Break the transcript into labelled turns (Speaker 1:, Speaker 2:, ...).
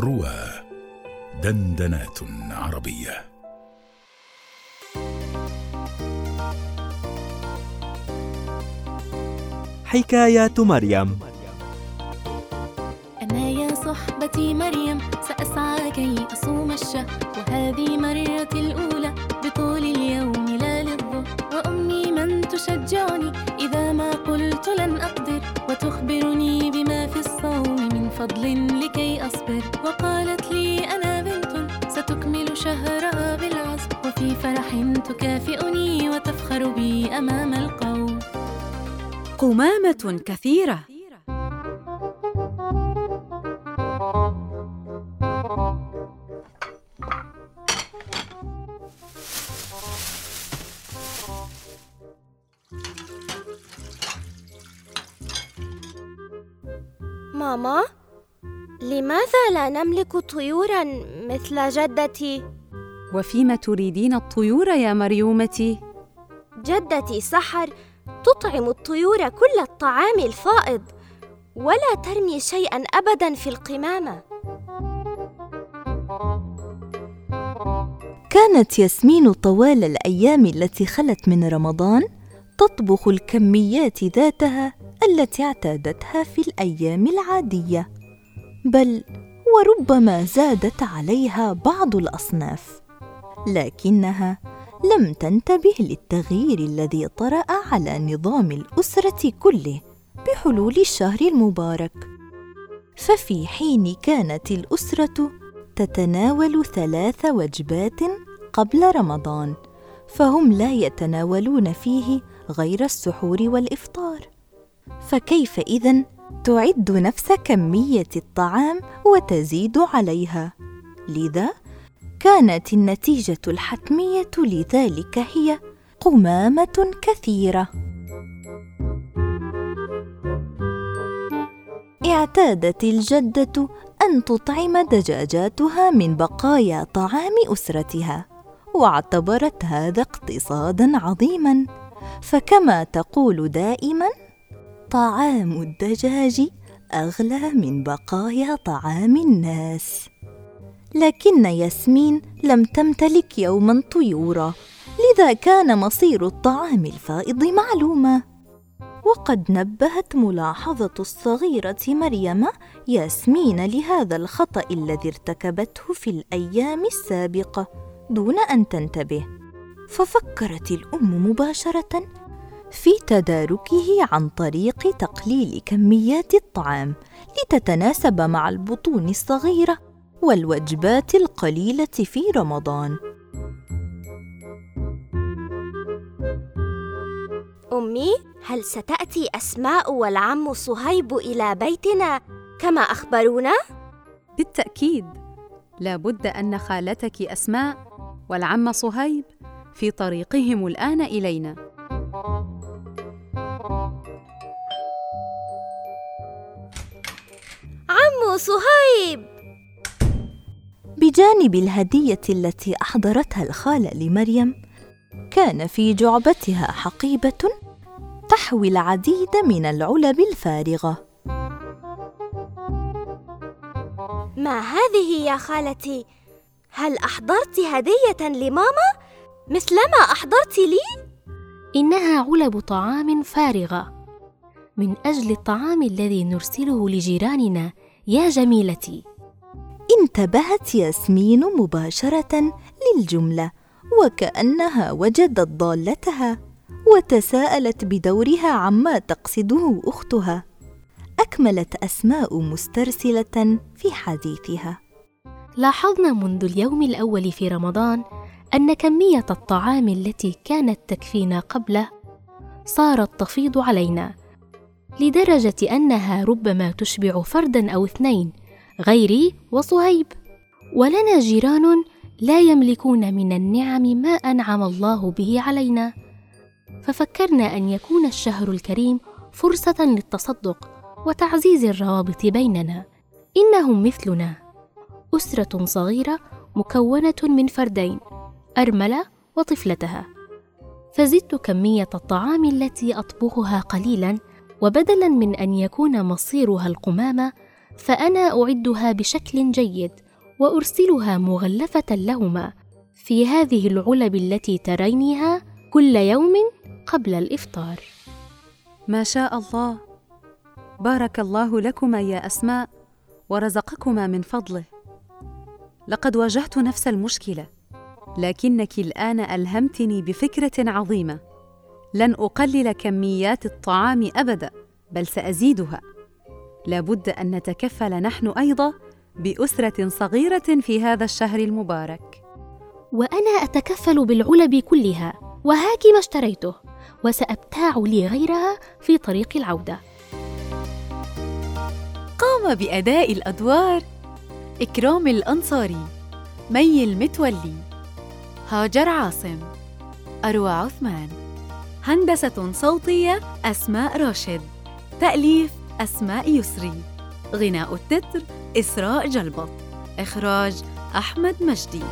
Speaker 1: روى دندنات عربية.
Speaker 2: حكايات مريم.
Speaker 3: أنا يا صحبتي مريم سأسعى كي أصوم الشهر وهذه مرتي الأولى بطول اليوم لا للظهر وأمي من تشجعني إذا ما قلت لن أقدر وتخبرني بما في الصوم من فضل لكي أصبر وقالت لي أنا بنت ستكمل شهرها بالعزم وفي فرح تكافئني وتفخر بي أمام القوم.
Speaker 4: قمامة كثيرة.
Speaker 5: ماما؟ لماذا لا نملك طيورا مثل جدتي؟
Speaker 4: وفيما تريدين الطيور يا مريومتي؟
Speaker 5: جدتي سحر تطعم الطيور كل الطعام الفائض ولا ترمي شيئا ابدا في القمامة.
Speaker 6: كانت ياسمين طوال الأيام التي خلت من رمضان تطبخ الكميات ذاتها التي اعتادتها في الأيام العادية. بل وربما زادت عليها بعض الأصناف لكنها لم تنتبه للتغيير الذي طرأ على نظام الأسرة كله بحلول الشهر المبارك. ففي حين كانت الأسرة تتناول ثلاث وجبات قبل رمضان فهم لا يتناولون فيه غير السحور والإفطار. فكيف إذن تعد نفس كمية الطعام وتزيد عليها. لذا كانت النتيجة الحتمية لذلك هي قمامة كثيرة. اعتادت الجدة أن تطعم دجاجاتها من بقايا طعام أسرتها واعتبرت هذا اقتصادا عظيما. فكما تقول دائما طعام الدجاج أغلى من بقايا طعام الناس. لكن ياسمين لم تمتلك يوما طيورا لذا كان مصير الطعام الفائض معلوما. وقد نبهت ملاحظة الصغيرة مريم ياسمين لهذا الخطأ الذي ارتكبته في الأيام السابقة دون أن تنتبه. ففكرت الأم مباشرة في تداركه عن طريق تقليل كميات الطعام لتتناسب مع البطون الصغيرة والوجبات القليلة في رمضان.
Speaker 5: أمي هل ستأتي أسماء والعم صهيب إلى بيتنا كما أخبرونا؟
Speaker 4: بالتأكيد. لا بد أن خالتك أسماء والعم صهيب في طريقهم الآن
Speaker 5: إلينا. صهيب.
Speaker 6: بجانب الهدية التي أحضرتها الخالة لمريم كان في جعبتها حقيبة تحوي العديد من العلب الفارغة.
Speaker 5: ما هذه يا خالتي؟ هل أحضرت هدية لماما؟ مثلما أحضرت لي؟
Speaker 3: إنها علب طعام فارغة من أجل الطعام الذي نرسله لجيراننا. يا جميلتي.
Speaker 6: انتبهت ياسمين مباشرة للجملة وكأنها وجدت ضالتها وتساءلت بدورها عما تقصده أختها. أكملت أسماء مسترسلة في حديثها.
Speaker 3: لاحظنا منذ اليوم الأول في رمضان أن كمية الطعام التي كانت تكفينا قبله صارت تفيض علينا. لدرجة أنها ربما تشبع فردا أو اثنين غيري وصهيب. ولنا جيران لا يملكون من النعم ما أنعم الله به علينا. ففكرنا أن يكون الشهر الكريم فرصة للتصدق وتعزيز الروابط بيننا. إنهم مثلنا. أسرة صغيرة مكونة من فردين أرملة وطفلتها. فزدت كمية الطعام التي أطبخها قليلا وبدلا من أن يكون مصيرها القمامة فأنا أعدها بشكل جيد وأرسلها مغلفة لهما في هذه العلب التي ترينها كل يوم قبل الإفطار.
Speaker 4: ما شاء الله. بارك الله لكما يا أسماء ورزقكما من فضله. لقد واجهت نفس المشكلة لكنك الآن ألهمتني بفكرة عظيمة. لن أقلل كميات الطعام أبدا بل سأزيدها. لابد أن نتكفل نحن أيضا بأسرة صغيرة في هذا الشهر المبارك.
Speaker 3: وأنا أتكفل بالعلب كلها وهاك ما اشتريته وسأبتاع لي غيرها في طريق العودة.
Speaker 7: قام بأداء الأدوار. إكرام الأنصاري مي المتولي. هاجر عاصم أروى عثمان. هندسة صوتية أسماء راشد. تأليف أسماء يسري. غناء التتر إسراء جلبط. إخراج أحمد مجدي.